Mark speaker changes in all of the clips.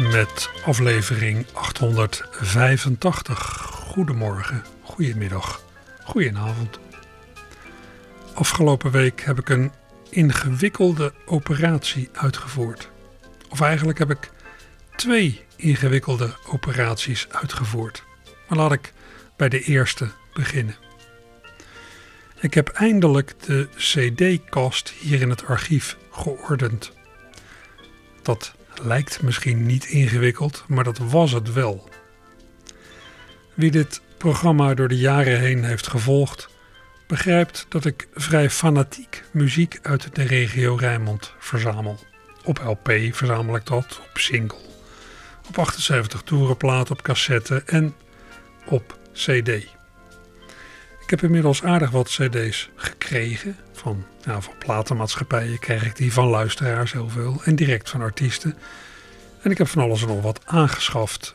Speaker 1: Met aflevering 885. Goedemorgen, goedemiddag, goedenavond. Afgelopen week heb ik een ingewikkelde operatie uitgevoerd. Of eigenlijk heb ik twee ingewikkelde operaties uitgevoerd. Maar laat ik bij de eerste beginnen. Ik heb eindelijk de CD-kast hier in het archief geordend. Dat lijkt misschien niet ingewikkeld, maar dat was het wel. Wie dit programma door de jaren heen heeft gevolgd, begrijpt dat ik vrij fanatiek muziek uit de regio Rijnmond verzamel. Op LP verzamel ik dat, op single, op 78 toerenplaat, op cassette en op CD. Ik heb inmiddels aardig wat CD's gekregen. Van, nou, van platenmaatschappijen krijg ik die van luisteraars heel veel en direct van artiesten. En ik heb van alles en nog wat aangeschaft.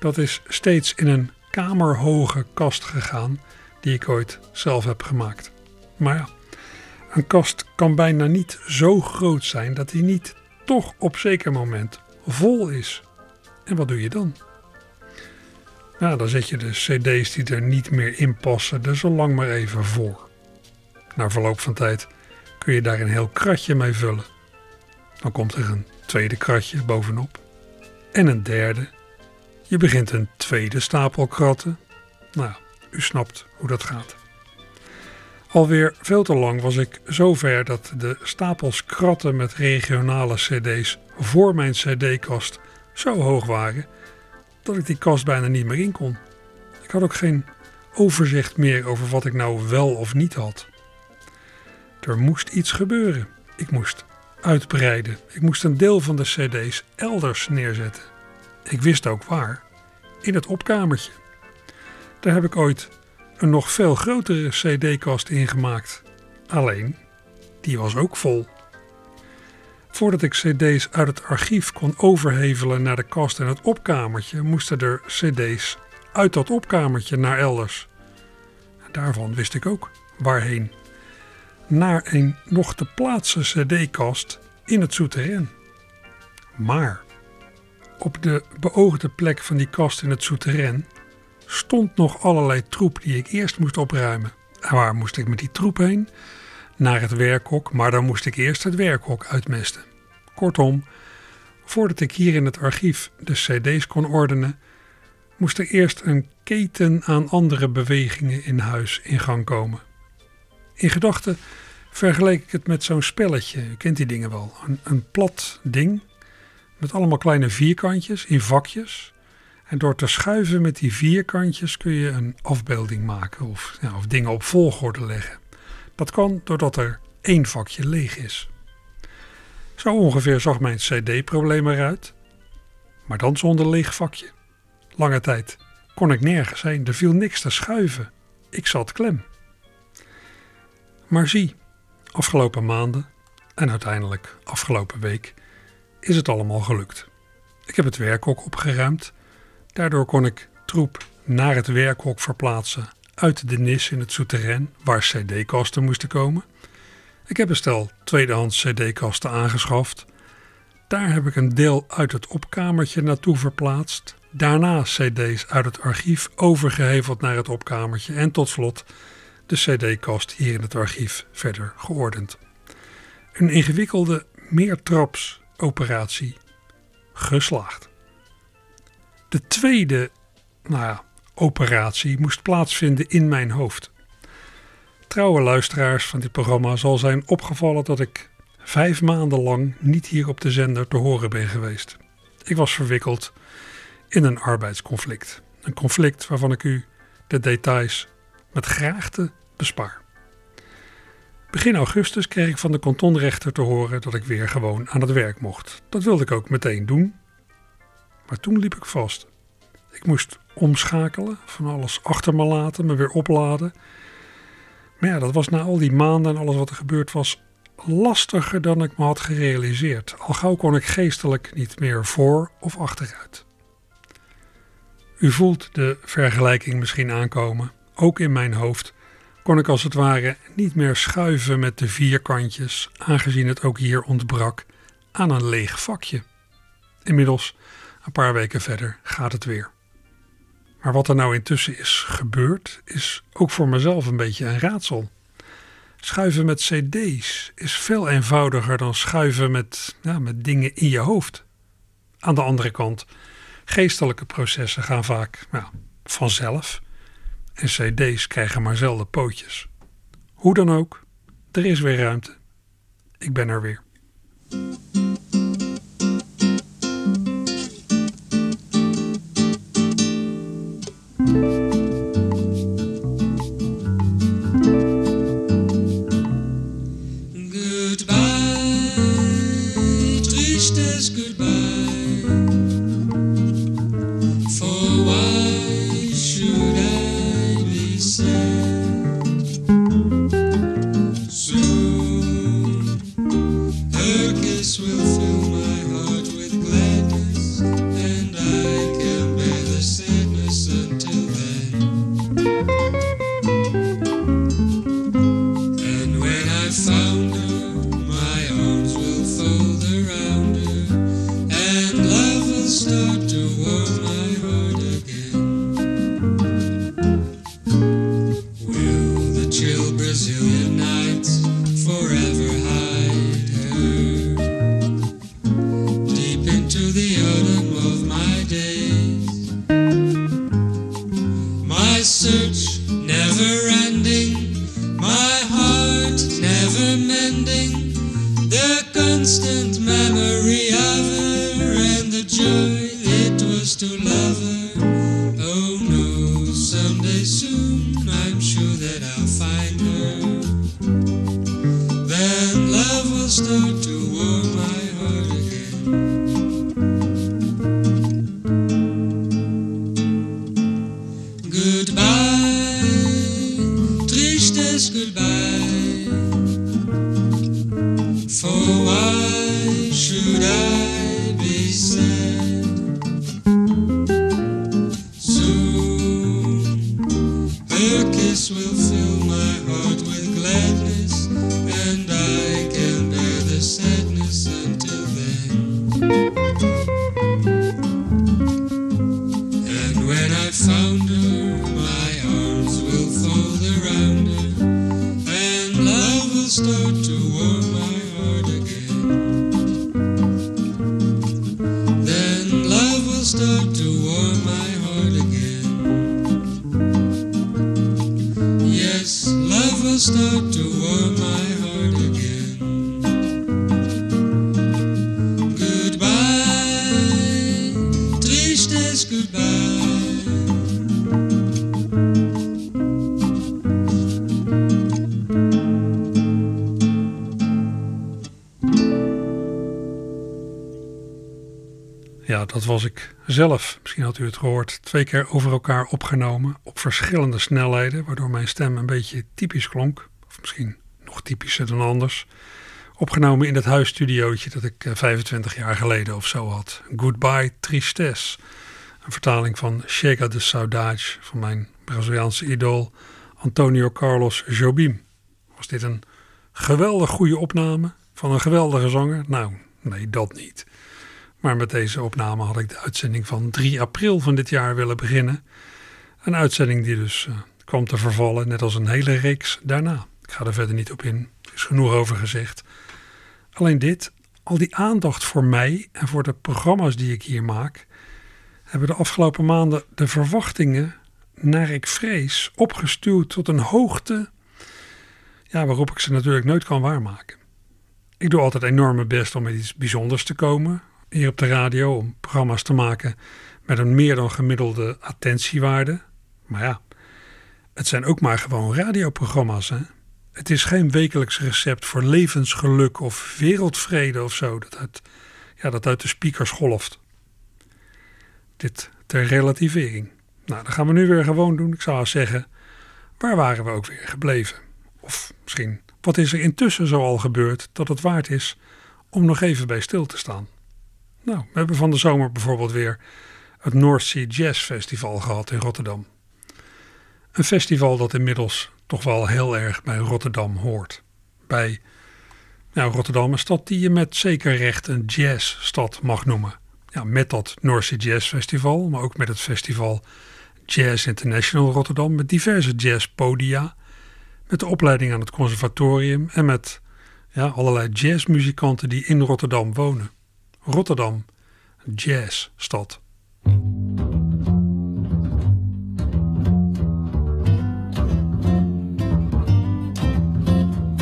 Speaker 1: Dat is steeds in een kamerhoge kast gegaan die ik ooit zelf heb gemaakt. Maar ja, een kast kan bijna niet zo groot zijn dat die niet toch op zeker moment vol is. En wat doe je dan? Nou, dan zet je de cd's die er niet meer in passen er zo lang maar even voor. Na verloop van tijd kun je daar een heel kratje mee vullen. Dan komt er een tweede kratje bovenop. En een derde. Je begint een tweede stapel kratten. Nou, u snapt hoe dat gaat. Alweer veel te lang was ik zover dat de stapels kratten met regionale cd's voor mijn cd-kast zo hoog waren dat ik die kast bijna niet meer in kon. Ik had ook geen overzicht meer over wat ik nou wel of niet had. Er moest iets gebeuren. Ik moest uitbreiden. Ik moest een deel van de CD's elders neerzetten. Ik wist ook waar. In het opkamertje. Daar heb ik ooit een nog veel grotere CD-kast ingemaakt. Alleen, die was ook vol. Voordat ik CD's uit het archief kon overhevelen naar de kast en het opkamertje, moesten er CD's uit dat opkamertje naar elders. Daarvan wist ik ook waarheen. Naar een nog te plaatsen CD-kast in het souterrain. Maar op de beoogde plek van die kast in het souterrain stond nog allerlei troep die ik eerst moest opruimen. En waar moest ik met die troep heen? naar het werkhok, maar dan moest ik eerst het werkhok uitmesten. Kortom, voordat ik hier in het archief de CD's kon ordenen, moest er eerst een keten aan andere bewegingen in huis in gang komen. In gedachten vergeleek ik het met zo'n spelletje, u kent die dingen wel. Een, een plat ding met allemaal kleine vierkantjes in vakjes. En door te schuiven met die vierkantjes kun je een afbeelding maken of, ja, of dingen op volgorde leggen. Dat kan doordat er één vakje leeg is. Zo ongeveer zag mijn CD-probleem eruit, maar dan zonder leeg vakje. Lange tijd kon ik nergens heen, er viel niks te schuiven. Ik zat klem. Maar zie, afgelopen maanden en uiteindelijk afgelopen week is het allemaal gelukt. Ik heb het werkhok opgeruimd. Daardoor kon ik troep naar het werkhok verplaatsen uit de nis in het souterrain waar cd-kasten moesten komen. Ik heb een stel tweedehands cd-kasten aangeschaft. Daar heb ik een deel uit het opkamertje naartoe verplaatst. Daarna cd's uit het archief overgeheveld naar het opkamertje. En tot slot de cd-kast hier in het archief verder geordend. Een ingewikkelde meertraps operatie geslaagd. De tweede, nou ja, operatie moest plaatsvinden in mijn hoofd. Trouwe luisteraars van dit programma zal zijn opgevallen dat ik vijf maanden lang niet hier op de zender te horen ben geweest. Ik was verwikkeld in een arbeidsconflict. Een conflict waarvan ik u de details met graagte Begin augustus kreeg ik van de kantonrechter te horen dat ik weer gewoon aan het werk mocht. Dat wilde ik ook meteen doen. Maar toen liep ik vast. Ik moest omschakelen, van alles achter me laten, me weer opladen. Maar ja, dat was na al die maanden en alles wat er gebeurd was lastiger dan ik me had gerealiseerd. Al gauw kon ik geestelijk niet meer voor of achteruit. U voelt de vergelijking misschien aankomen. Ook in mijn hoofd kon ik als het ware niet meer schuiven met de vierkantjes, aangezien het ook hier ontbrak aan een leeg vakje. Inmiddels, een paar weken verder, gaat het weer. Maar wat er nou intussen is gebeurd, is ook voor mezelf een beetje een raadsel. Schuiven met CD's is veel eenvoudiger dan schuiven met, ja, met dingen in je hoofd. Aan de andere kant, geestelijke processen gaan vaak ja, vanzelf en CD's krijgen maar zelden pootjes. Hoe dan ook, er is weer ruimte. Ik ben er weer. Dat zelf. Misschien had u het gehoord. Twee keer over elkaar opgenomen op verschillende snelheden, waardoor mijn stem een beetje typisch klonk. Of misschien nog typischer dan anders. Opgenomen in het huisstudiootje dat ik 25 eh, jaar geleden of zo had. Goodbye Tristesse. Een vertaling van Chega de Saudade van mijn Braziliaanse idool Antonio Carlos Jobim. Was dit een geweldig goede opname van een geweldige zanger? Nou, nee, dat niet. Maar met deze opname had ik de uitzending van 3 april van dit jaar willen beginnen. Een uitzending die dus uh, kwam te vervallen, net als een hele reeks daarna. Ik ga er verder niet op in, er is genoeg over gezegd. Alleen dit, al die aandacht voor mij en voor de programma's die ik hier maak, hebben de afgelopen maanden de verwachtingen, naar ik vrees, opgestuwd tot een hoogte ja, waarop ik ze natuurlijk nooit kan waarmaken. Ik doe altijd enorm mijn best om met iets bijzonders te komen, hier op de radio om programma's te maken met een meer dan gemiddelde attentiewaarde. Maar ja, het zijn ook maar gewoon radioprogramma's. Hè? Het is geen wekelijks recept voor levensgeluk of wereldvrede of zo dat uit, ja, dat uit de speakers golft. Dit ter relativering. Nou, dat gaan we nu weer gewoon doen. Ik zou zeggen, waar waren we ook weer gebleven? Of misschien, wat is er intussen zo al gebeurd dat het waard is om nog even bij stil te staan? Nou, we hebben van de zomer bijvoorbeeld weer het North Sea Jazz Festival gehad in Rotterdam. Een festival dat inmiddels toch wel heel erg bij Rotterdam hoort. Bij nou, Rotterdam, een stad die je met zeker recht een jazzstad mag noemen. Ja, met dat North Sea Jazz Festival, maar ook met het festival Jazz International Rotterdam, met diverse jazzpodia, met de opleiding aan het conservatorium en met ja, allerlei jazzmuzikanten die in Rotterdam wonen. Rotterdam, jazzstad.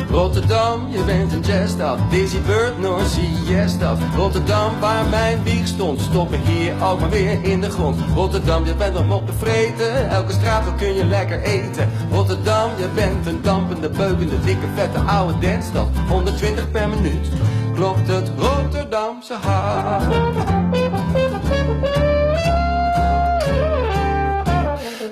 Speaker 2: Rotterdam, je bent een jazzstad. Dizzy Bird, Sea, jazzstad. Rotterdam, waar mijn wieg stond, stoppen hier ook maar weer in de grond. Rotterdam, je bent nog op de vreten. Elke straat kun je lekker eten. Rotterdam, je bent een dampende, beukende, dikke, vette oude dansstad. 120 per minuut. Klopt het Rotterdamse hart.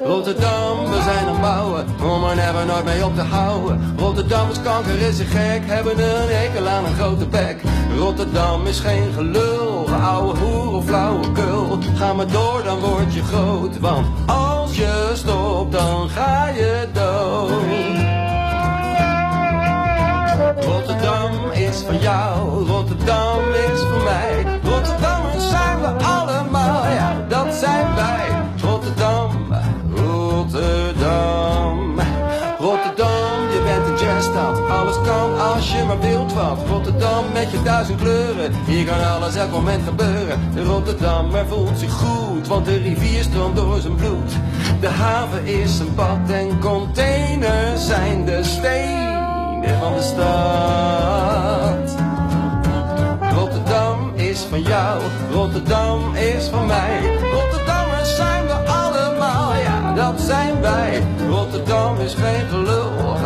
Speaker 2: Rotterdam, we zijn aan bouwen, om er never nooit mee op te houden. Rotterdammers kanker is een gek, hebben een hekel aan een grote bek. Rotterdam is geen gelul, ouwe hoer of flauwekul. Ga maar door, dan word je groot, want als je stopt, dan ga je dood. Is van jou, Rotterdam is van mij. Rotterdammers zijn we allemaal, ja, dat zijn wij. Rotterdam, Rotterdam. Rotterdam, je bent een jazzstad. Alles kan als je maar wilt wat. Rotterdam met je duizend kleuren. Hier kan alles elk moment gebeuren. Rotterdam, maar voelt zich goed, want de rivier stroomt door zijn bloed. De haven is een bad en containers zijn de stenen van de stad. Rotterdam is van jou, Rotterdam is van mij. Rotterdammers zijn we allemaal, ja, dat zijn wij. Rotterdam is geen gelul,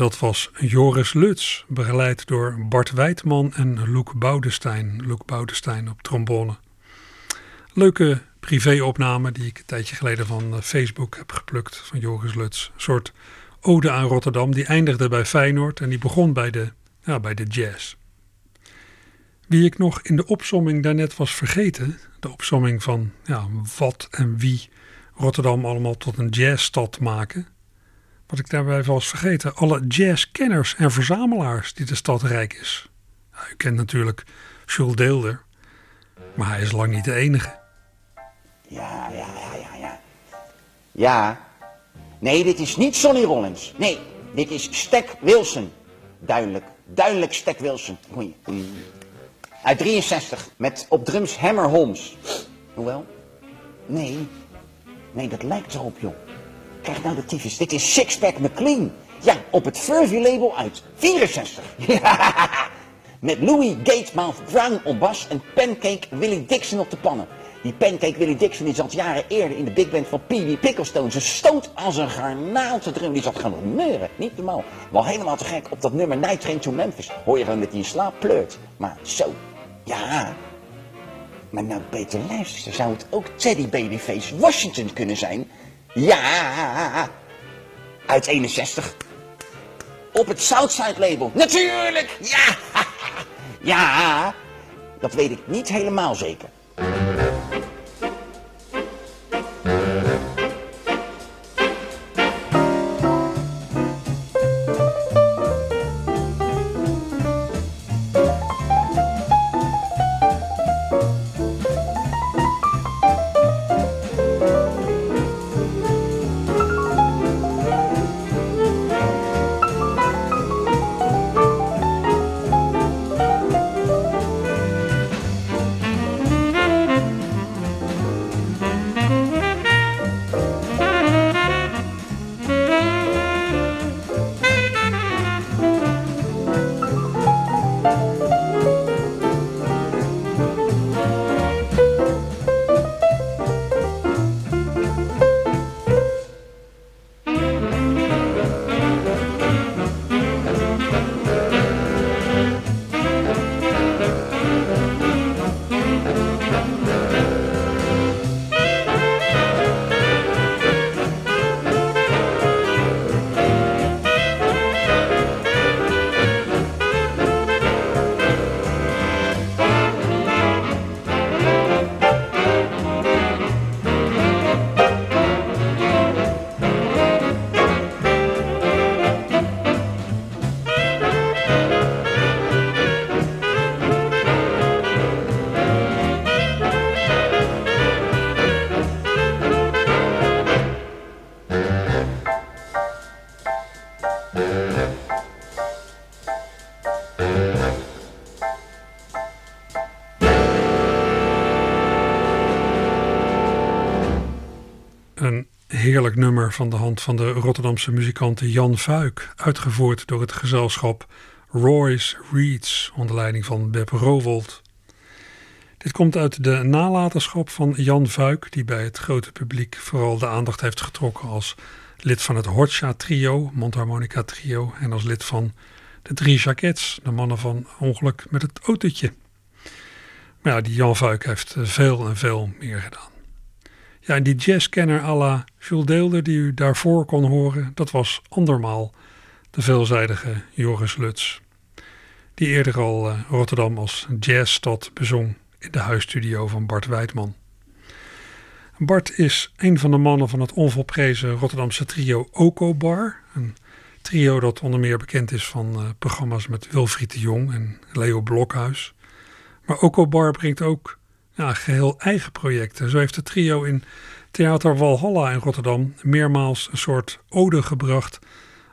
Speaker 1: dat was Joris Luts, begeleid door Bart Wijtman en Loek Boudestein. Loek Boudestein op trombone. Leuke privéopname die ik een tijdje geleden van eh, Facebook heb geplukt van Joris Luts. Een soort ode aan Rotterdam. Die eindigde bij Feyenoord en die begon bij de, ja, bij de jazz. Wie ik nog in de opsomming daarnet was vergeten, de opsomming van ja, wat en wie Rotterdam allemaal tot een jazzstad maken. Wat ik daarbij was vergeten, alle jazzkenners en verzamelaars die de stad rijk is. U kent natuurlijk Jules Deelder, maar hij is lang niet de enige.
Speaker 3: Ja, ja, ja, ja, ja. Ja. Nee, dit is niet Sonny Rollins. Nee, dit is Stek Wilson. Duidelijk, duidelijk Stek Wilson. Goeie. Uit 63, met op drums Hammer Holmes. Hoewel? Nee. Nee, dat lijkt erop, joh. Krijg nou de tyfus. Dit is Sixpack McLean. Ja, op het Furvy label uit 64. Ja. Met Louis Gatesmouth Brown op bas en Pancake Willie Dixon op de pannen. Die Pancake Willie Dixon die zat jaren eerder in de big band van Pee Picklestone. Ze stoot als een garnaal te drum. Die zat gaan meuren. Niet normaal. Wel helemaal te gek. Op dat nummer Night Train to Memphis hoor je gewoon dat in slaap pleurt. Maar zo. Ja. Maar nou beter luisteren. Zou het ook Teddy Babyface Washington kunnen zijn? Ja. Uit 61. Op het Southside label. Natuurlijk. Ja. Ja. Dat weet ik niet helemaal zeker.
Speaker 1: Van de hand van de Rotterdamse muzikante Jan Vuik, uitgevoerd door het gezelschap Royce Reeds onder leiding van Beb Rowold. Dit komt uit de nalatenschap van Jan Vuik, die bij het grote publiek vooral de aandacht heeft getrokken als lid van het Horcha Trio, Mondharmonica Trio, en als lid van de Drie Jackets, de mannen van Ongeluk met het autootje. Maar ja, die Jan Vuik heeft veel en veel meer gedaan. Ja, en die jazzkenner à la Jules Deelder die u daarvoor kon horen, dat was andermaal de veelzijdige Joris Luts. Die eerder al uh, Rotterdam als jazzstad bezong in de huisstudio van Bart Wijdman. Bart is een van de mannen van het onvolprezen Rotterdamse trio Oko Bar. Een trio dat onder meer bekend is van uh, programma's met Wilfried de Jong en Leo Blokhuis. Maar Oko Bar brengt ook ja, geheel eigen projecten. Zo heeft het trio in Theater Walhalla in Rotterdam meermaals een soort ode gebracht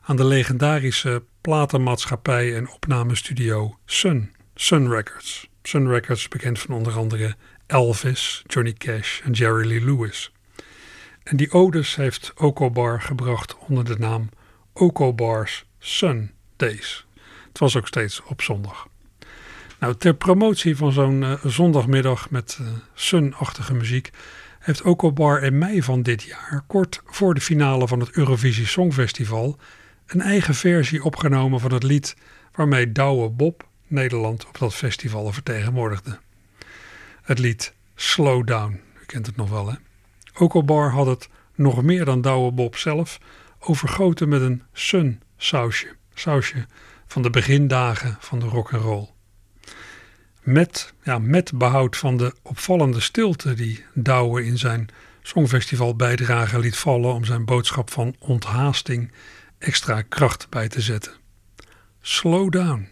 Speaker 1: aan de legendarische platenmaatschappij en opnamestudio Sun, Sun Records. Sun Records bekend van onder andere Elvis, Johnny Cash en Jerry Lee Lewis. En die odes heeft Oko Bar gebracht onder de naam Oko Bars Sun Days. Het was ook steeds op zondag. Nou, ter promotie van zo'n uh, zondagmiddag met uh, sun-achtige muziek heeft Oko Bar in mei van dit jaar, kort voor de finale van het Eurovisie Songfestival, een eigen versie opgenomen van het lied waarmee Douwe Bob Nederland op dat festival vertegenwoordigde. Het lied Slow Down, u kent het nog wel hè. Oko Bar had het nog meer dan Douwe Bob zelf overgoten met een sun sausje, sausje van de begindagen van de rock and roll met, ja, met behoud van de opvallende stilte die Douwe in zijn Songfestival bijdrage liet vallen om zijn boodschap van onthaasting extra kracht bij te zetten. Slow down.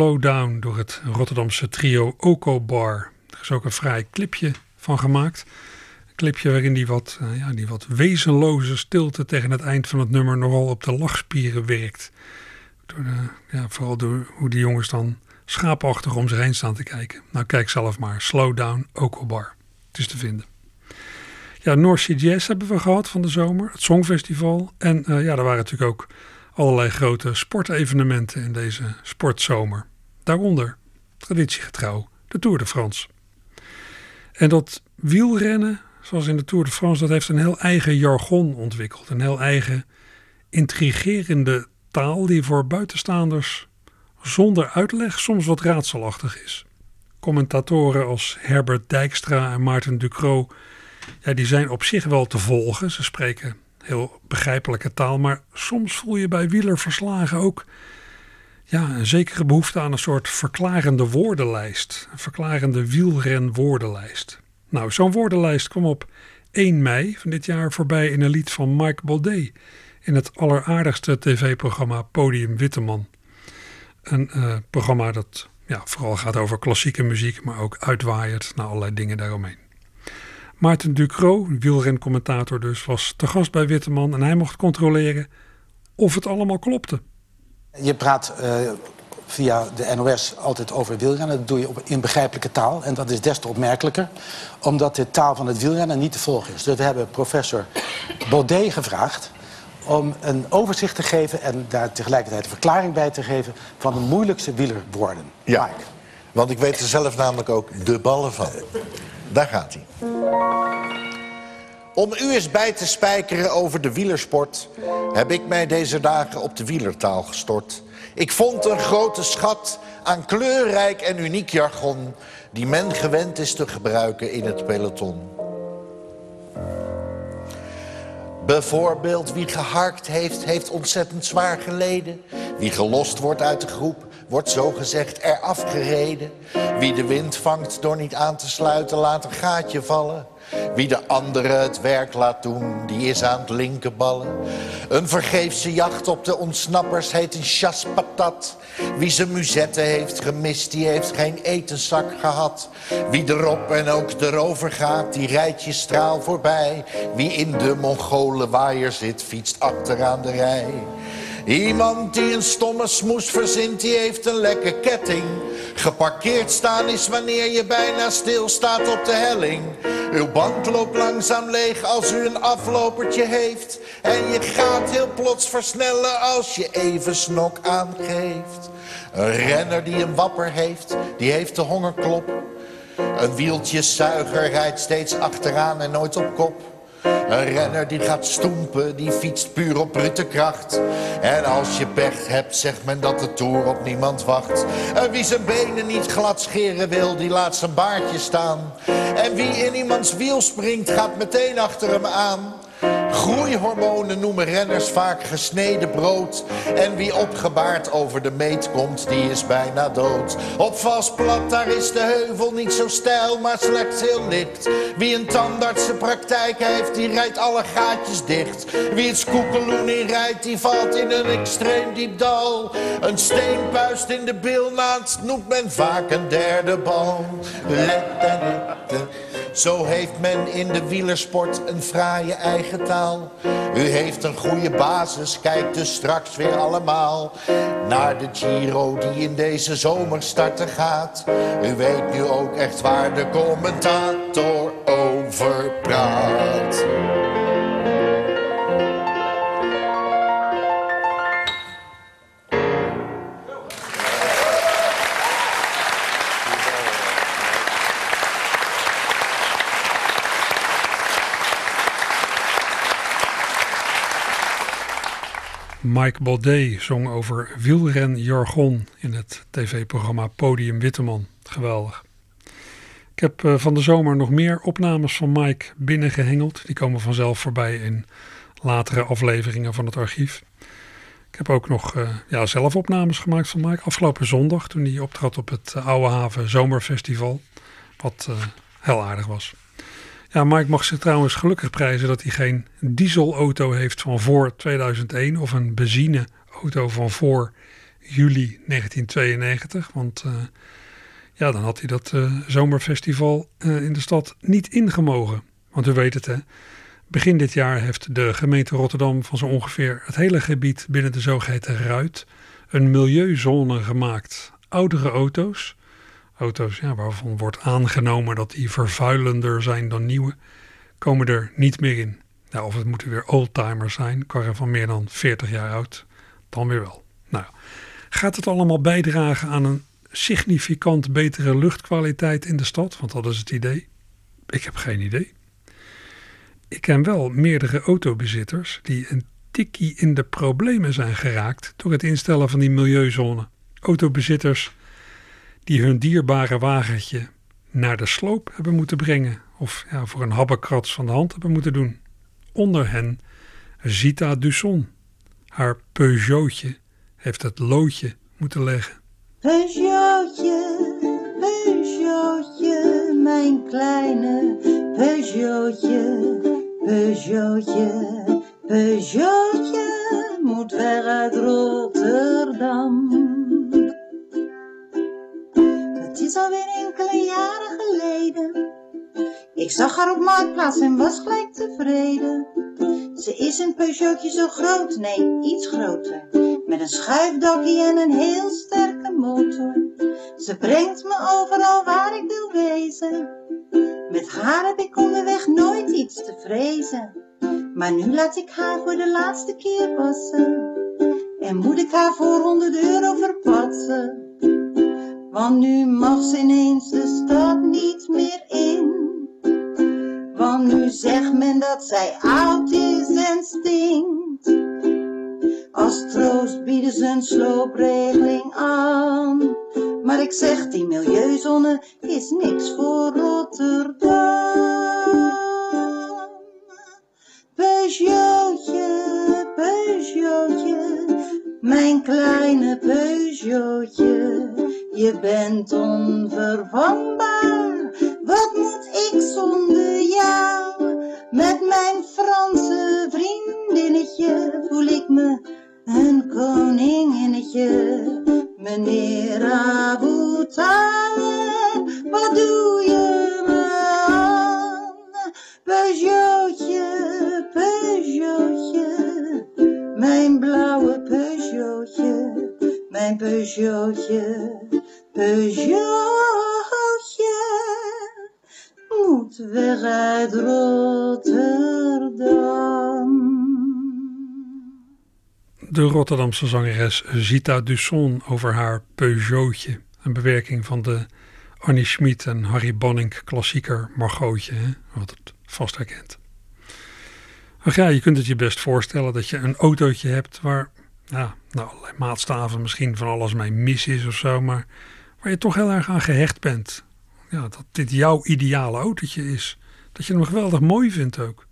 Speaker 1: Slow Down door het Rotterdamse trio Oko Bar. Er is ook een vrij clipje van gemaakt. Een clipje waarin die wat, uh, ja, die wat wezenloze stilte tegen het eind van het nummer nogal op de lachspieren werkt. Door ja, vooral door hoe die jongens dan schaapachtig om zich heen staan te kijken. Nou, kijk zelf maar. Slow Down Oko Bar. Het is te vinden. Ja, North Sea Jazz hebben we gehad van de zomer. Het Songfestival. En uh, ja, er waren natuurlijk ook allerlei grote sportevenementen in deze sportzomer. Daaronder, traditiegetrouw, de Tour de France. En dat wielrennen, zoals in de Tour de France, dat heeft een heel eigen jargon ontwikkeld. Een heel eigen intrigerende taal die voor buitenstaanders zonder uitleg soms wat raadselachtig is. Commentatoren als Herbert Dijkstra en Maarten Ducro ja, die zijn op zich wel te volgen. Ze spreken heel begrijpelijke taal, maar soms voel je bij wielerverslagen ook ja, een zekere behoefte aan een soort verklarende woordenlijst. Een verklarende wielrenwoordenlijst. Nou, zo'n woordenlijst kwam op 1 mei van dit jaar voorbij in een lied van Mike Baudet in het alleraardigste tv-programma Podium Witteman. Een uh, programma dat ja, vooral gaat over klassieke muziek, maar ook uitwaaiert naar allerlei dingen daaromheen. Maarten Ducro, wielrencommentator dus, was te gast bij Witteman en hij mocht controleren of het allemaal klopte.
Speaker 4: Je praat uh, via de NOS altijd over wielrennen. Dat doe je op, in begrijpelijke taal. En dat is des te opmerkelijker, omdat de taal van het wielrennen niet te volgen is. Dus we hebben professor Baudet gevraagd om een overzicht te geven... en daar tegelijkertijd een verklaring bij te geven... van de moeilijkste wielerwoorden.
Speaker 5: Ja, Mike. want ik weet er zelf namelijk ook de ballen van. Daar gaat hij. Om u eens bij te spijkeren over de wielersport... heb ik mij deze dagen op de wielertaal gestort. Ik vond een grote schat aan kleurrijk en uniek jargon... die men gewend is te gebruiken in het peloton. Bijvoorbeeld wie geharkt heeft, heeft ontzettend zwaar geleden. Wie gelost wordt uit de groep, wordt zogezegd eraf gereden. Wie de wind vangt door niet aan te sluiten, laat een gaatje vallen. Wie de anderen het werk laat doen, die is aan het linkerballen. Een vergeefse jacht op de ontsnappers heet een chaspatat. Wie zijn muzetten heeft gemist, die heeft geen etenzak gehad. Wie erop en ook erover gaat, die rijdt je straal voorbij. Wie in de Mongolen waaier zit, fietst achteraan de rij. Iemand die een stomme smoes verzint, die heeft een lekke ketting. Geparkeerd staan is wanneer je bijna stilstaat op de helling. Uw band loopt langzaam leeg als u een aflopertje heeft. En je gaat heel plots versnellen als je even snok aangeeft. Een renner die een wapper heeft, die heeft de hongerklop. Een wieltjeszuiger rijdt steeds achteraan en nooit op kop. Een renner die gaat stoempen, die fietst puur op brute kracht. En als je pech hebt, zegt men dat de Tour op niemand wacht. En wie zijn benen niet glad scheren wil, die laat zijn baardje staan. En wie in iemands wiel springt, gaat meteen achter hem aan. Groeihormonen noemen renners vaak gesneden brood. En wie opgebaard over de meet komt, die is bijna dood. Op vals plat, daar is de heuvel niet zo steil, maar slechts heel licht. Wie een tandartsenpraktijk heeft, die rijdt alle gaatjes dicht. Wie het skoekeloen in rijdt, die valt in een extreem diep dal. Een steenpuist in de bilnaad noemt men vaak een derde bal. Zo heeft men in de wielersport een fraaie eigen taal. U heeft een goede basis, kijkt dus straks weer allemaal naar de Giro die in deze zomer starten gaat. U weet nu ook echt waar de commentator over praat.
Speaker 1: Mike Baudet zong over wielrenjargon in het tv-programma Podium Witteman. Geweldig. Ik heb uh, van de zomer nog meer opnames van Mike binnengehengeld. Die komen vanzelf voorbij in latere afleveringen van het archief. Ik heb ook nog uh, ja, zelf opnames gemaakt van Mike. Afgelopen zondag toen hij optrad op het uh, Oude Haven Zomerfestival. Wat heel aardig was. Ja, Mike mag zich trouwens gelukkig prijzen dat hij geen dieselauto heeft van voor 2001 of een benzineauto van voor juli 1992. Want uh, ja, dan had hij dat uh, zomerfestival uh, in de stad niet ingemogen. Want u weet het hè, begin dit jaar heeft de gemeente Rotterdam van zo ongeveer het hele gebied binnen de zogeheten Ruit een milieuzone gemaakt. Oudere auto's auto's ja, waarvan wordt aangenomen dat die vervuilender zijn dan nieuwe, komen er niet meer in. Nou, of het moeten weer oldtimers zijn, karren van meer dan 40 jaar oud, dan weer wel. Nou, gaat het allemaal bijdragen aan een significant betere luchtkwaliteit in de stad? Want dat is het idee. Ik heb geen idee. Ik ken wel meerdere autobezitters die een tikkie in de problemen zijn geraakt door het instellen van die milieuzone. autobezitters die hun dierbare wagentje naar de sloop hebben moeten brengen of ja, voor een habbekrats van de hand hebben moeten doen. Onder hen Zita Dusson. Haar Peugeotje heeft het loodje moeten leggen.
Speaker 6: Peugeotje, Peugeotje, mijn kleine Peugeotje, Peugeotje, Peugeotje moet weg uit Rotterdam. Alweer enkele jaren geleden. Ik zag haar op Marktplaats en was gelijk tevreden. Ze is een Peugeotje zo groot, nee, iets groter. Met een schuifdakje en een heel sterke motor. Ze brengt me overal waar ik wil wezen. Met haar heb ik onderweg nooit iets te vrezen. Maar nu laat ik haar voor de laatste keer passen. En moet ik haar voor 100 euro verpatsen. Want nu mag ze ineens de stad niet meer in. Want nu zegt men dat zij oud is en stinkt. Als troost bieden ze een sloopregeling aan. Maar ik zeg, die milieuzone is niks voor Rotterdam. Peugeotje, Peugeotje, mijn kleine Peugeotje. Je bent onvervangbaar, wat moet ik zonder jou? Met mijn Franse vriendinnetje voel ik me een koninginnetje. Meneer Abu wat doe je me aan? Peugeotje, Peugeotje, mijn blauwe Peugeotje, mijn Peugeotje, Peugeotje, moet weg uit Rotterdam.
Speaker 1: De Rotterdamse zangeres Zita Dusson over haar Peugeotje. Een bewerking van de Annie Schmid en Harry Bonning klassieker Margotje, hè? wat het vast herkent. Ach ja, je kunt het je best voorstellen dat je een autootje hebt waar ja, nou, allerlei maatstaven misschien van alles mee mis is of zo, maar waar je toch heel erg aan gehecht bent. Ja, dat dit jouw ideale autootje is. Dat je hem geweldig mooi vindt ook.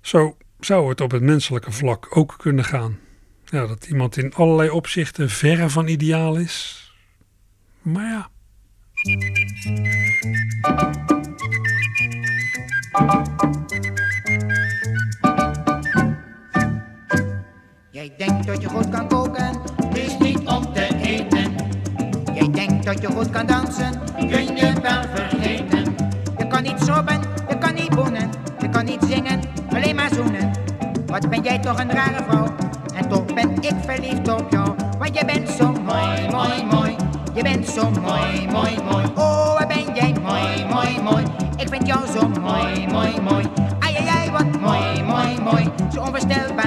Speaker 1: Zo zou het op het menselijke vlak ook kunnen gaan. Ja, dat iemand in allerlei opzichten verre van ideaal is. Maar ja.
Speaker 7: Jij denkt dat je goed kan koken, is niet. Jij denkt dat je goed kan dansen, kun je wel vergeten. Je kan niet sobben, je kan niet boenen, je kan niet zingen, alleen maar zoenen. Wat ben jij toch een rare vrouw, en toch ben ik verliefd op jou. Want je bent zo mooi, mooi, mooi, je bent zo mooi, mooi, mooi. Oh, wat ben jij mooi, mooi, mooi, ik vind jou zo mooi, mooi, mooi. Ai, ai, ai, wat mooi, mooi, mooi, zo onvoorstelbaar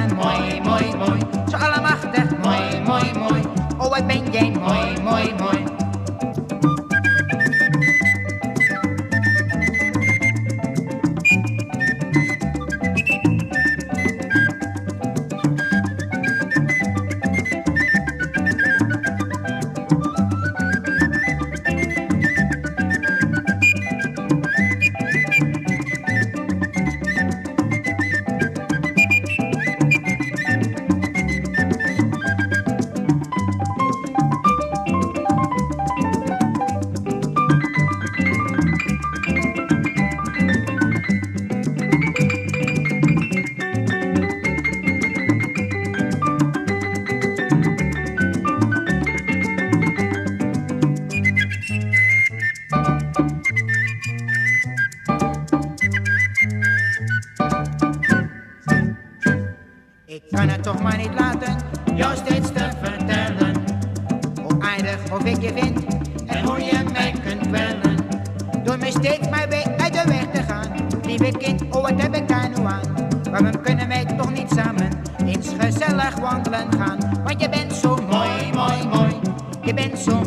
Speaker 7: Weil ihr bin so moi, moi, moi. Ihr bin
Speaker 1: so.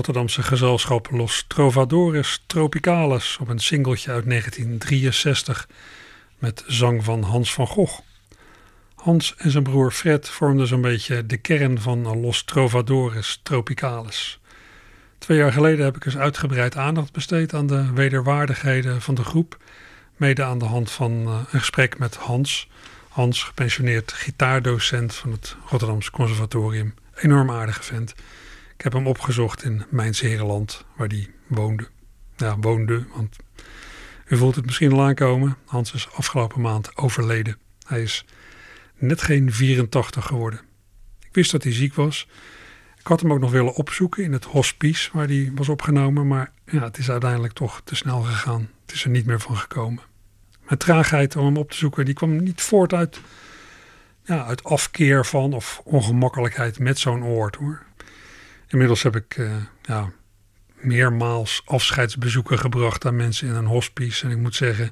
Speaker 1: Rotterdamse gezelschap Los Trovadores Tropicalis op een singeltje uit 1963 met zang van Hans van Gogh. Hans en zijn broer Fred vormden zo'n beetje de kern van Los Trovadores Tropicalis. Twee jaar geleden heb ik eens uitgebreid aandacht besteed aan de wederwaardigheden van de groep, mede aan de hand van eh, een gesprek met Hans. Hans, gepensioneerd gitaardocent van het Rotterdamse Conservatorium. Enorm aardige vent. Ik heb hem opgezocht in Mijnserenland, waar hij woonde. Ja, woonde, want u voelt het misschien al aankomen. Hans is afgelopen maand overleden. Hij is net geen 84 geworden. Ik wist dat hij ziek was. Ik had hem ook nog willen opzoeken in het hospice waar hij was opgenomen, maar ja, het is uiteindelijk toch te snel gegaan. Het is er niet meer van gekomen. Mijn traagheid om hem op te zoeken, die kwam niet voort uit, ja, uit afkeer van of ongemakkelijkheid met zo'n oord hoor. Inmiddels heb ik uh, ja, meermaals afscheidsbezoeken gebracht aan mensen in een hospice. En ik moet zeggen,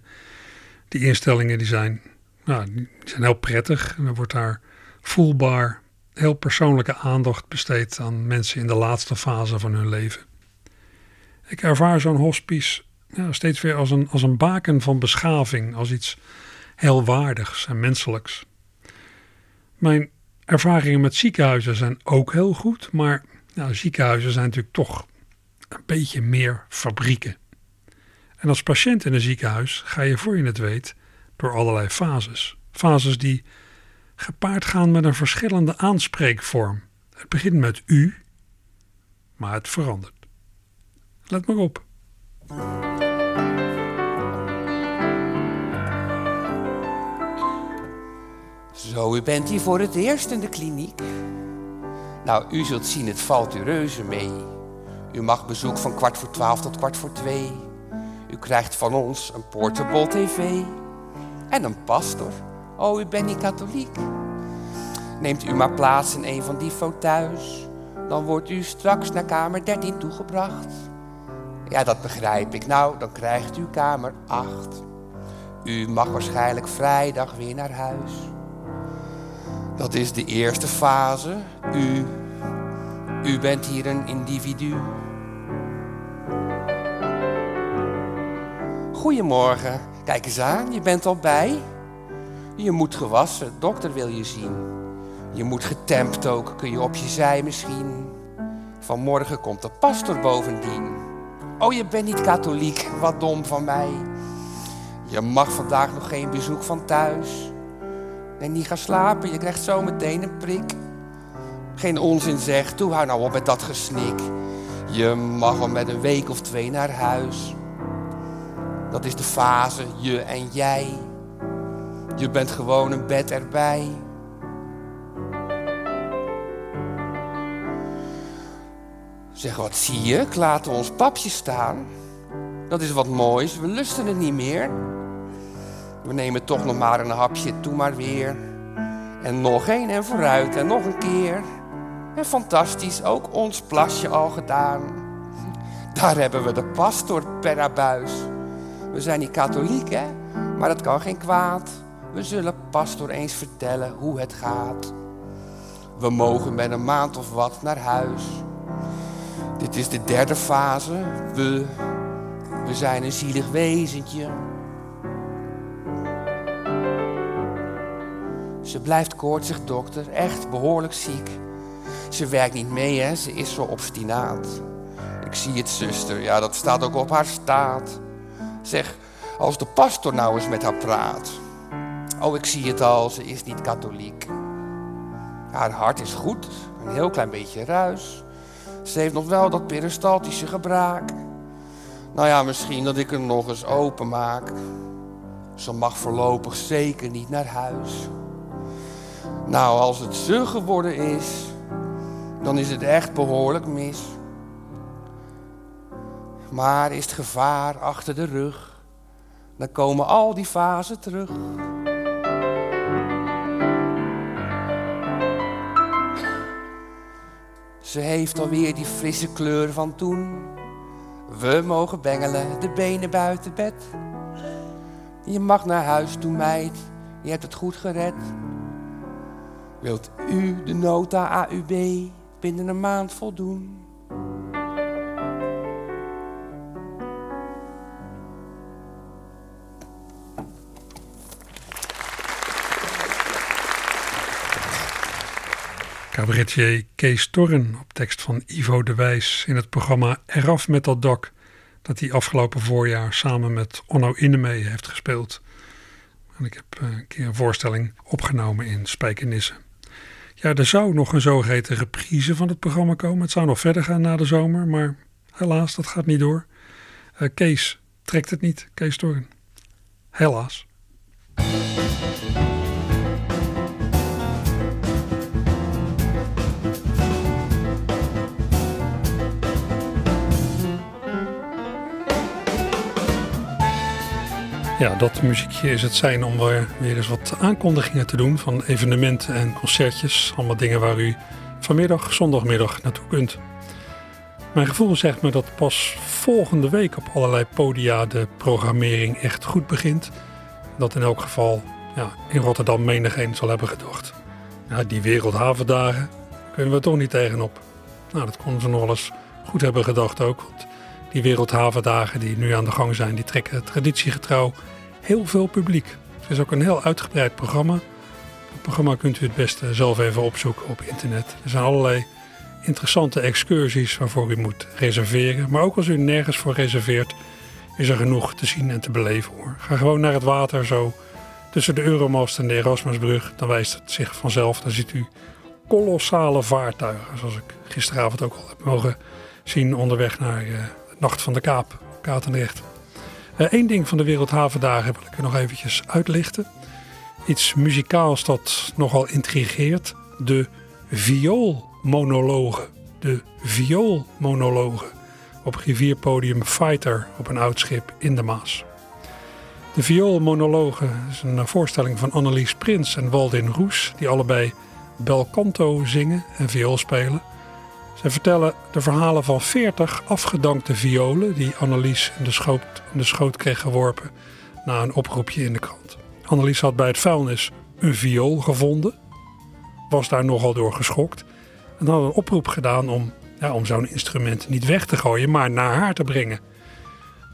Speaker 1: die instellingen die zijn, nou, die zijn heel prettig. En er wordt daar voelbaar heel persoonlijke aandacht besteed aan mensen in de laatste fase van hun leven. Ik ervaar zo'n hospice steeds weer als een, als een baken van beschaving, als iets heel waardigs en menselijks. Mijn ervaringen met ziekenhuizen zijn ook heel goed, maar nou, ziekenhuizen zijn natuurlijk toch een beetje meer fabrieken. En als patiënt in een ziekenhuis ga je voor je het weet door allerlei fases. Fases die gepaard gaan met een verschillende aanspreekvorm. Het begint met u, maar het verandert. Let maar op.
Speaker 8: Zo, u bent hier voor het eerst in de kliniek. Nou, u zult zien, het valt u reuze mee. U mag bezoek van kwart voor twaalf tot kwart voor twee. U krijgt van ons een portable tv en een pastor. Oh, u bent niet katholiek. Neemt u maar plaats in een van die fauteuils. Dan wordt u straks naar kamer 13 toegebracht. Ja, dat begrijp ik. Nou, dan krijgt u kamer 8. U mag waarschijnlijk vrijdag weer naar huis. Dat is de eerste fase. U, u bent hier een individu. Goedemorgen. Kijk eens aan, je bent al bij. Je moet gewassen, dokter wil je zien. Je moet getempt ook, kun je op je zij misschien. Vanmorgen komt de pastor bovendien. Oh, je bent niet katholiek, wat dom van mij. Je mag vandaag nog geen bezoek van thuis. En niet gaan slapen, je krijgt zo meteen een prik. Geen onzin zeg, toe hou nou op met dat gesnik. Je mag al met een week of twee naar huis. Dat is de fase, je en jij. Je bent gewoon een bed erbij. Zeg, wat zie je? Ik laten ons papje staan. Dat is wat moois, we lusten het niet meer. We nemen toch nog maar een hapje, toe maar weer. En nog één en vooruit en nog een keer. En fantastisch, ook ons plasje al gedaan. Daar hebben we de pastor per abuis. We zijn niet katholiek, hè? Maar dat kan geen kwaad. We zullen pastor eens vertellen hoe het gaat. We mogen met een maand of wat naar huis. Dit is de derde fase. We, we zijn een zielig wezentje. Ze blijft koortsig, dokter, echt behoorlijk ziek. Ze werkt niet mee, hè, ze is zo obstinaat. Ik zie het, zuster, ja, dat staat ook op haar staat. Zeg, als de pastor nou eens met haar praat. Oh, ik zie het al, ze is niet katholiek. Haar hart is goed, een heel klein beetje ruis. Ze heeft nog wel dat peristaltische gebraak. Nou ja, misschien dat ik hem nog eens open maak. Ze mag voorlopig zeker niet naar huis. Nou, als het zo geworden is, dan is het echt behoorlijk mis. Maar is het gevaar achter de rug, dan komen al die fasen terug. Ze heeft alweer die frisse kleur van toen. We mogen bengelen, de benen buiten bed. Je mag naar huis toe, meid, je hebt het goed gered. Wilt u de nota AUB binnen een maand voldoen?
Speaker 1: Cabaretier Kees Torren op tekst van Ivo de Wijs in het programma Eraf met dat dak, dat hij afgelopen voorjaar samen met Onno Innemee heeft gespeeld. En ik heb eh, een keer een voorstelling opgenomen in Spijkenissen. Ja, er zou nog een zogeheten reprise van het programma komen. Het zou nog verder gaan na de zomer, maar helaas, dat gaat niet door. Uh, Kees trekt het niet, Kees Torren. Helaas. Ja, dat muziekje is het zijn om weer, eens wat aankondigingen te doen van evenementen en concertjes. Allemaal dingen waar u vanmiddag, zondagmiddag naartoe kunt. Mijn gevoel zegt me dat pas volgende week op allerlei podia de programmering echt goed begint. Dat in elk geval ja, in Rotterdam menigeen zal hebben gedacht. Ja, die wereldhavendagen kunnen we toch niet tegenop. Nou, dat konden ze nog wel eens goed hebben gedacht ook. Want die wereldhavendagen die nu aan de gang zijn, die trekken traditiegetrouw heel veel publiek. Het is ook een heel uitgebreid programma. Het programma kunt u het beste zelf even opzoeken op internet. Er zijn allerlei interessante excursies waarvoor u moet reserveren. Maar ook als u nergens voor reserveert, is er genoeg te zien en te beleven hoor. Ga gewoon naar het water zo tussen de Euromast en de Erasmusbrug. Dan wijst het zich vanzelf. Dan ziet u kolossale vaartuigen. Zoals ik gisteravond ook al heb mogen zien onderweg naar uh, Nacht van de Kaap, Katendrecht. Eén uh, ding van de Wereldhavendagen wil ik er nog eventjes uitlichten. Iets muzikaals dat nogal intrigeert. De vioolmonologen. De vioolmonologen. Op rivierpodium Fighter op een oud schip in de Maas. De vioolmonologen is een voorstelling van Annelies Prins en Waldin Roes. Die allebei bel canto zingen en viool spelen. Zij vertellen de verhalen van 40 afgedankte violen die Annelies in de, schoot, in de schoot kreeg geworpen na een oproepje in de krant. Annelies had bij het vuilnis een viool gevonden, was daar nogal door geschokt en had een oproep gedaan om, ja, om zo'n instrument niet weg te gooien, maar naar haar te brengen.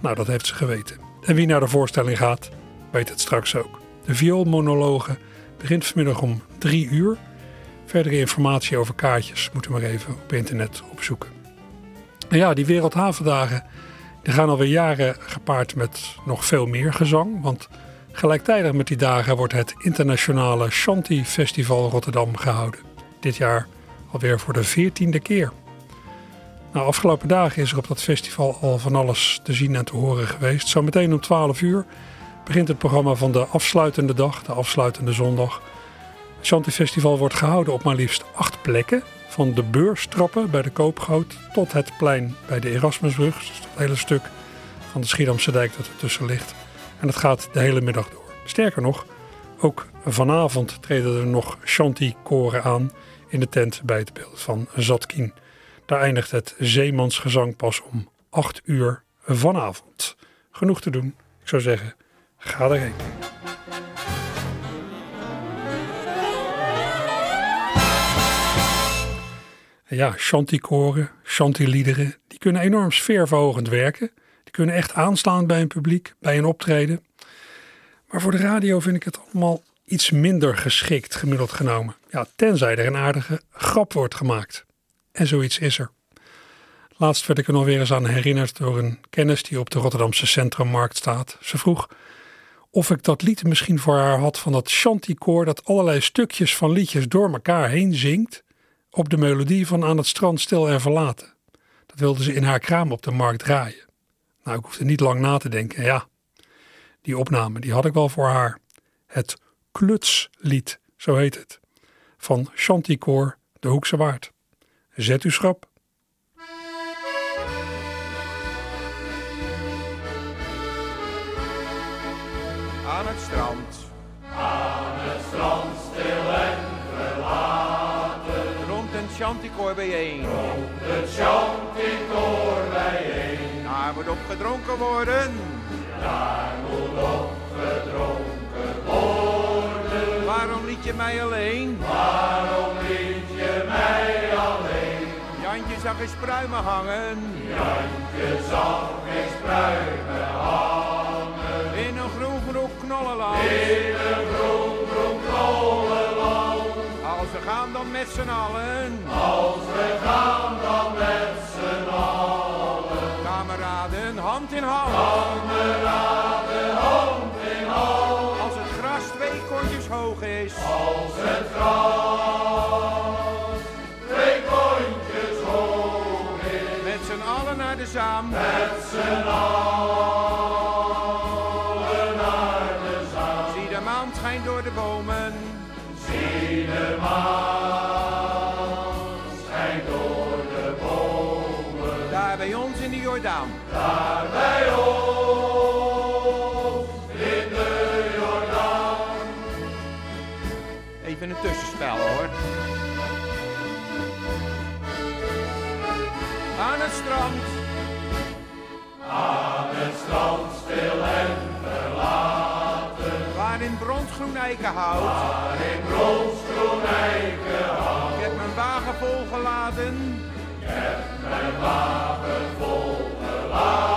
Speaker 1: Nou, dat heeft ze geweten. En wie naar de voorstelling gaat, weet het straks ook. De vioolmonologe begint vanmiddag om drie uur. Verdere informatie over kaartjes moet u maar even op internet opzoeken. En ja, die Wereldhavendagen die gaan alweer jaren gepaard met nog veel meer gezang. Want gelijktijdig met die dagen wordt het internationale Shanti Festival Rotterdam gehouden. Dit jaar alweer voor de veertiende keer. Nou, afgelopen dagen is er op dat festival al van alles te zien en te horen geweest. Zometeen om 12 uur begint het programma van de afsluitende dag, de afsluitende zondag. Het Shanti Festival wordt gehouden op maar liefst acht plekken. Van de beurstrappen bij de Koopgoot tot het plein bij de Erasmusbrug. Dus dat hele stuk van de Schiedamse dijk dat ertussen ligt. En dat gaat de hele middag door. Sterker nog, ook vanavond treden er nog Shanti-koren aan in de tent bij het beeld van Zatkin. Daar eindigt het zeemansgezang pas om 8 uur vanavond. Genoeg te doen. Ik zou zeggen, ga erheen. Ja, shantykoren, shantyliederen, die kunnen enorm sfeerverhogend werken. Die kunnen echt aanslaan bij een publiek, bij een optreden. Maar voor de radio vind ik het allemaal iets minder geschikt, gemiddeld genomen. Ja, tenzij er een aardige grap wordt gemaakt. En zoiets is er. Laatst werd ik er nog weer eens aan herinnerd door een kennis die op de Rotterdamse Centrummarkt staat. Ze vroeg of ik dat lied misschien voor haar had van dat shantykoor dat allerlei stukjes van liedjes door elkaar heen zingt op de melodie van Aan het strand stil en verlaten. Dat wilde ze in haar kraam op de markt draaien. Nou, ik hoefde niet lang na te denken. Ja, die opname die had ik wel voor haar. Het Klutslied, zo heet het. Van Chanticoor de Hoekse Waard. Zet u schrap.
Speaker 9: Aan het strand. Chanticoor bijeen. Rond een chanticoor bijeen. Daar moet op gedronken worden. Daar moet op gedronken worden. Waarom liet je mij alleen? Waarom liet je mij alleen? Jantje zag eens pruimen hangen. Jantje zag eens pruimen hangen. In een groen groen knollenland. In een groen groen knollenland. Als we gaan dan met z'n allen.
Speaker 10: Als we gaan dan met z'n allen.
Speaker 9: Kameraden, hand in hand.
Speaker 10: Kameraden, hand in hand.
Speaker 9: Als het gras twee kontjes hoog is.
Speaker 10: Als het gras twee kontjes hoog is.
Speaker 9: Met z'n allen naar de zaam.
Speaker 10: Met z'n allen
Speaker 9: tussenspel hoor. Aan het strand.
Speaker 10: Aan het strand stil en verlaten.
Speaker 9: Waar in bronsgroen eikenhout.
Speaker 10: Waar in bronsgroen eikenhout.
Speaker 9: Ik heb mijn wagen volgeladen.
Speaker 10: Ik heb mijn wagen volgeladen.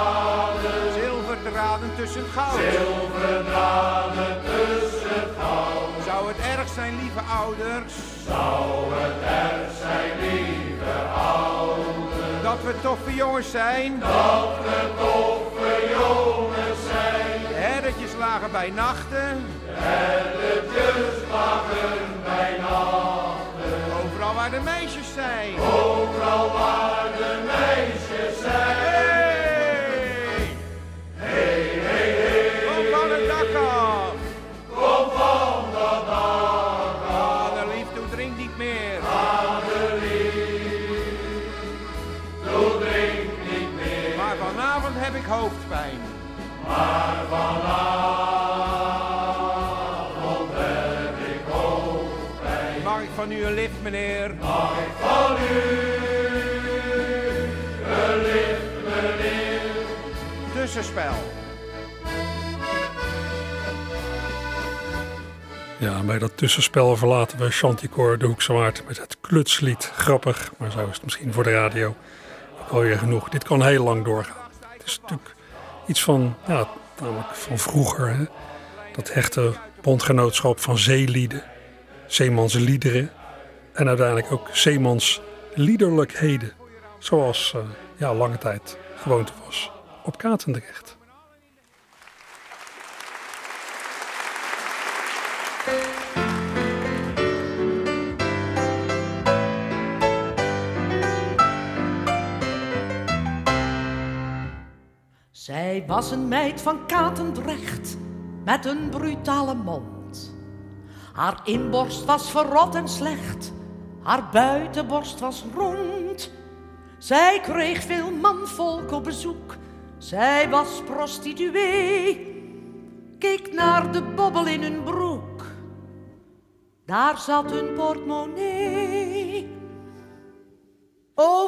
Speaker 9: Zilverdraden tussen goud.
Speaker 10: Zilverdraden tussen
Speaker 9: zijn, lieve ouders?
Speaker 10: Zou het erg zijn, lieve ouders?
Speaker 9: Dat we toffe jongens zijn.
Speaker 10: Dat we toffe jongens zijn.
Speaker 9: Herretjes lagen bij nachten.
Speaker 10: Herretjes lagen bij nachten.
Speaker 9: Overal waar de meisjes zijn.
Speaker 10: Overal waar de meisjes zijn.
Speaker 9: Niet meer.
Speaker 10: Vaderlief, doe drink niet meer.
Speaker 9: Maar vanavond heb ik hoofdpijn.
Speaker 10: Maar vanavond heb ik hoofdpijn.
Speaker 9: Mag ik van u een lift, meneer?
Speaker 10: Mag ik van u een lift, meneer?
Speaker 9: Tussenspel.
Speaker 1: Ja, bij dat tussenspel verlaten we Chanticor de Hoekse Waard met het klutslied. Grappig, maar zo is het misschien voor de radio ook alweer genoeg. Dit kan heel lang doorgaan. Het is natuurlijk iets van, ja, namelijk van vroeger. Hè? Dat hechte bondgenootschap van zeelieden, zeemansliederen en uiteindelijk ook zeemansliederlijkheden. Zoals eh, ja, lange tijd gewoonte was op Katendrecht.
Speaker 11: Zij was een meid van Katendrecht met een brutale mond. Haar inborst was verrot en slecht, haar buitenborst was rond. Zij kreeg veel manvolk op bezoek, zij was prostituee. Keek naar de bobbel in hun broek, daar zat hun portemonnee.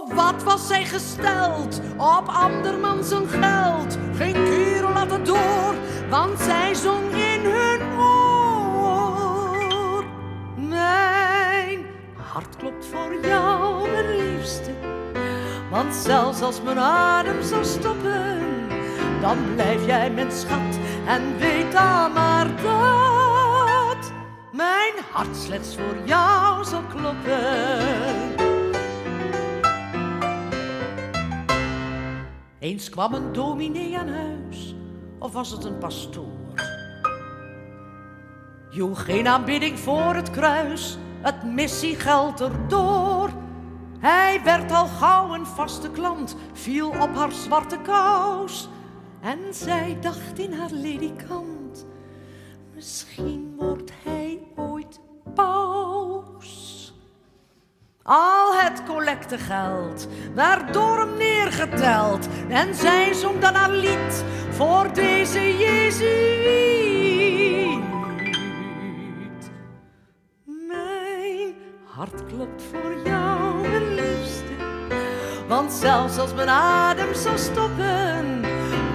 Speaker 11: Wat was zij gesteld op andermans zijn geld. Geen kuren laten door, want zij zong in hun oor. Mijn hart klopt voor jou, mijn liefste. Want zelfs als mijn adem zou stoppen, dan blijf jij mijn schat. En weet dan maar dat mijn hart slechts voor jou zal kloppen. Eens kwam een dominee aan huis, of was het een pastoor? Joeg geen aanbidding voor het kruis, het missiegeld erdoor. Hij werd al gauw een vaste klant, viel op haar zwarte kous. En zij dacht in haar ledikant, misschien wordt hij Al het collectegeld werd door hem neergeteld. En zij zong dan haar lied voor deze Jezuïet. Mijn hart klopt voor jou, mijn liefste. Want zelfs als mijn adem zou stoppen,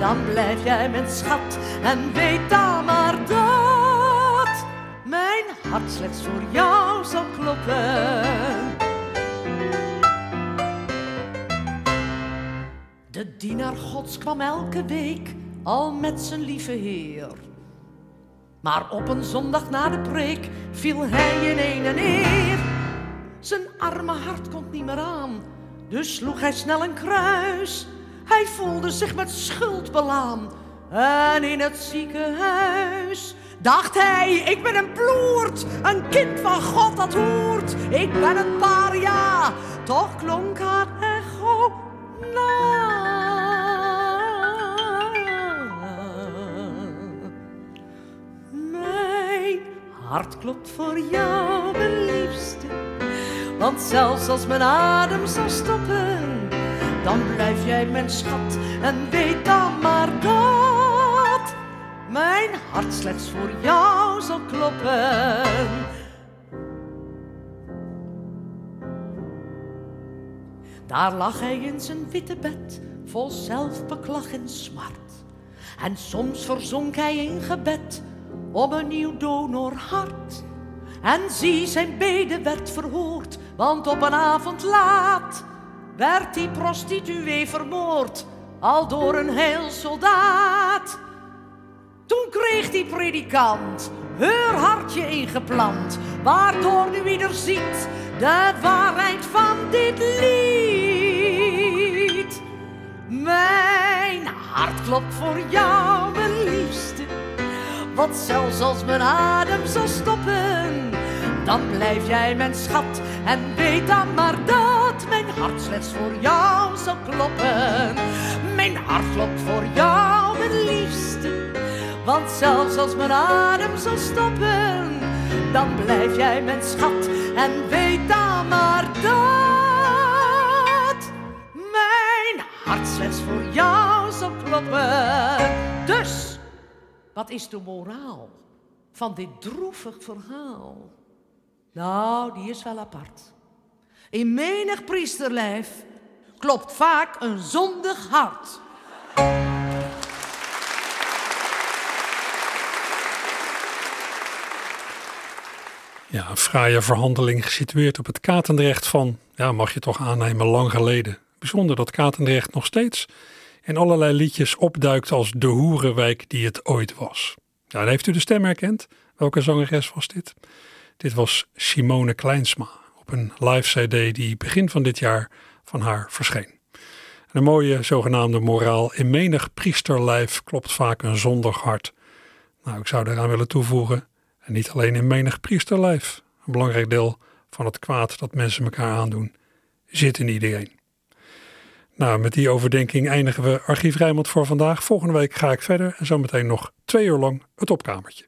Speaker 11: dan blijf jij mijn schat. En weet dan maar dat mijn hart slechts voor jou zal kloppen. De dienaar Gods kwam elke week al met zijn lieve Heer. Maar op een zondag na de preek viel hij in een en neer. Zijn arme hart komt niet meer aan, dus sloeg hij snel een kruis. Hij voelde zich met schuld belaan en in het ziekenhuis dacht hij, ik ben een ploert, een kind van God dat hoort. Ik ben een paria, toch klonk haar echo na. Hart klopt voor jou, mijn liefste. Want zelfs als mijn adem zou stoppen, dan blijf jij mijn schat en weet dan maar dat mijn hart slechts voor jou zal kloppen. Daar lag hij in zijn witte bed, vol zelfbeklag en smart. En soms verzonk hij in gebed om een nieuw donorhart. En zie, zijn bede werd verhoord, want op een avond laat werd die prostituee vermoord, al door een heel soldaat. Toen kreeg die predikant haar hartje ingeplant, waardoor nu ieder ziet de waarheid van dit lied. Mijn hart klopt voor jou, mijn liefste, want zelfs als mijn adem zal stoppen, dan blijf jij mijn schat en weet dan maar dat mijn hart slechts voor jou zal kloppen. Mijn hart klopt voor jou, mijn liefste, want zelfs als mijn adem zal stoppen, dan blijf jij mijn schat en weet dan maar dat mijn hart slechts voor jou zal kloppen. Dus, wat is de moraal van dit droevig verhaal? Nou, die is wel apart. In menig priesterlijf klopt vaak een zondig hart.
Speaker 1: Ja, een fraaie verhandeling gesitueerd op het Katendrecht van, ja, mag je toch aannemen, lang geleden. Bijzonder dat Katendrecht nog steeds in allerlei liedjes opduikt als de hoerenwijk die het ooit was. Ja, dan heeft u de stem herkend. Welke zangeres was dit? Dit was Simone Kleinsma op een live CD die begin van dit jaar van haar verscheen. een mooie zogenaamde moraal. In menig priesterlijf klopt vaak een zondig hart. Nou, ik zou daaraan willen toevoegen. En niet alleen in menig priesterlijf. Een belangrijk deel van het kwaad dat mensen elkaar aandoen zit in iedereen. Nou, met die overdenking eindigen we Archief Rijmond voor vandaag. Volgende week ga ik verder en zometeen nog twee uur lang het opkamertje.